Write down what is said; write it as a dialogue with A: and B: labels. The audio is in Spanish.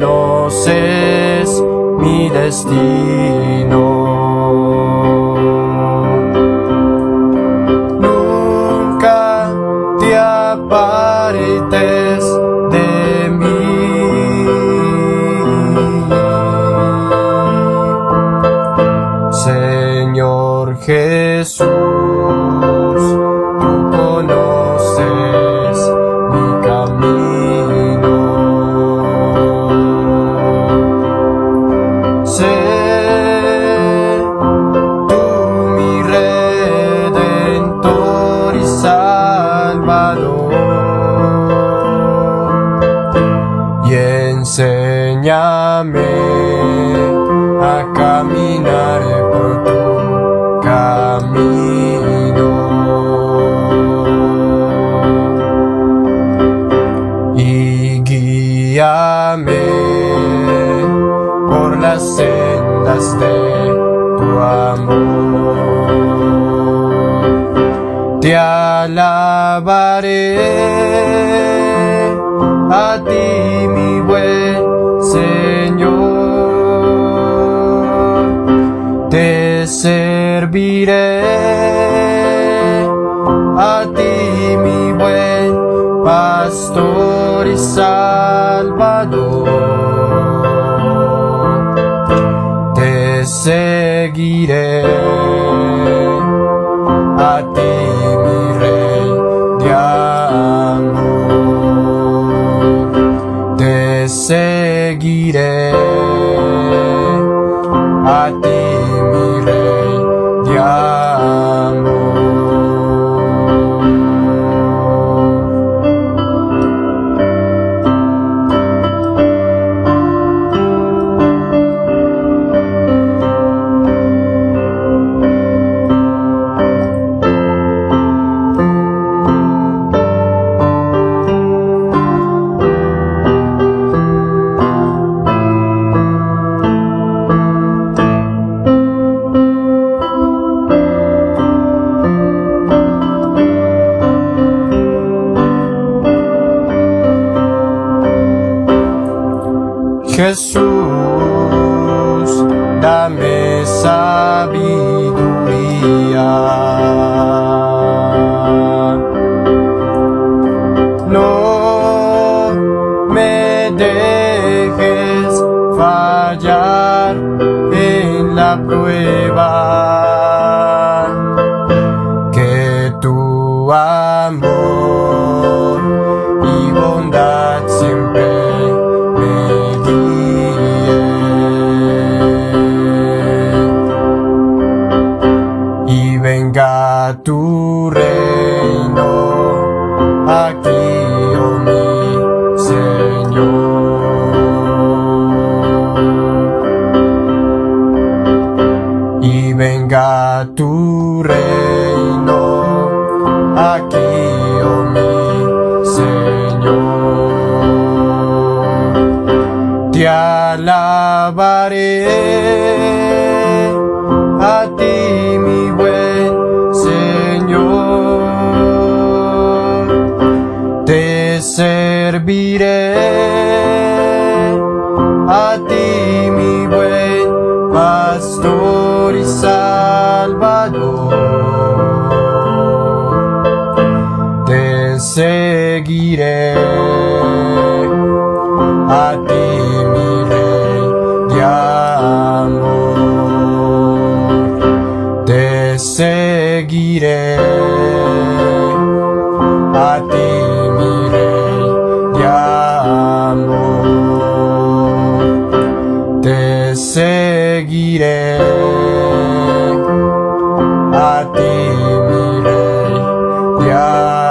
A: conoces mi destino. Nunca te apartes de mí. Señor Jesús. Enséñame a caminar por tu camino y guíame por las sendas de tu amor. Te alabaré a ti, pastor y salvador. Te seguiré. A ti mi rey de amor. Te seguiré. A ti Jesús, dame sabiduría. No me dejes fallar en la prueba. Venga tu reino aquí, oh mi Señor. Te alabaré a ti, serviré a ti, mi buen pastor y salvador. Te seguiré a ti, mi rey de amor. Te seguiré a ti, Bye.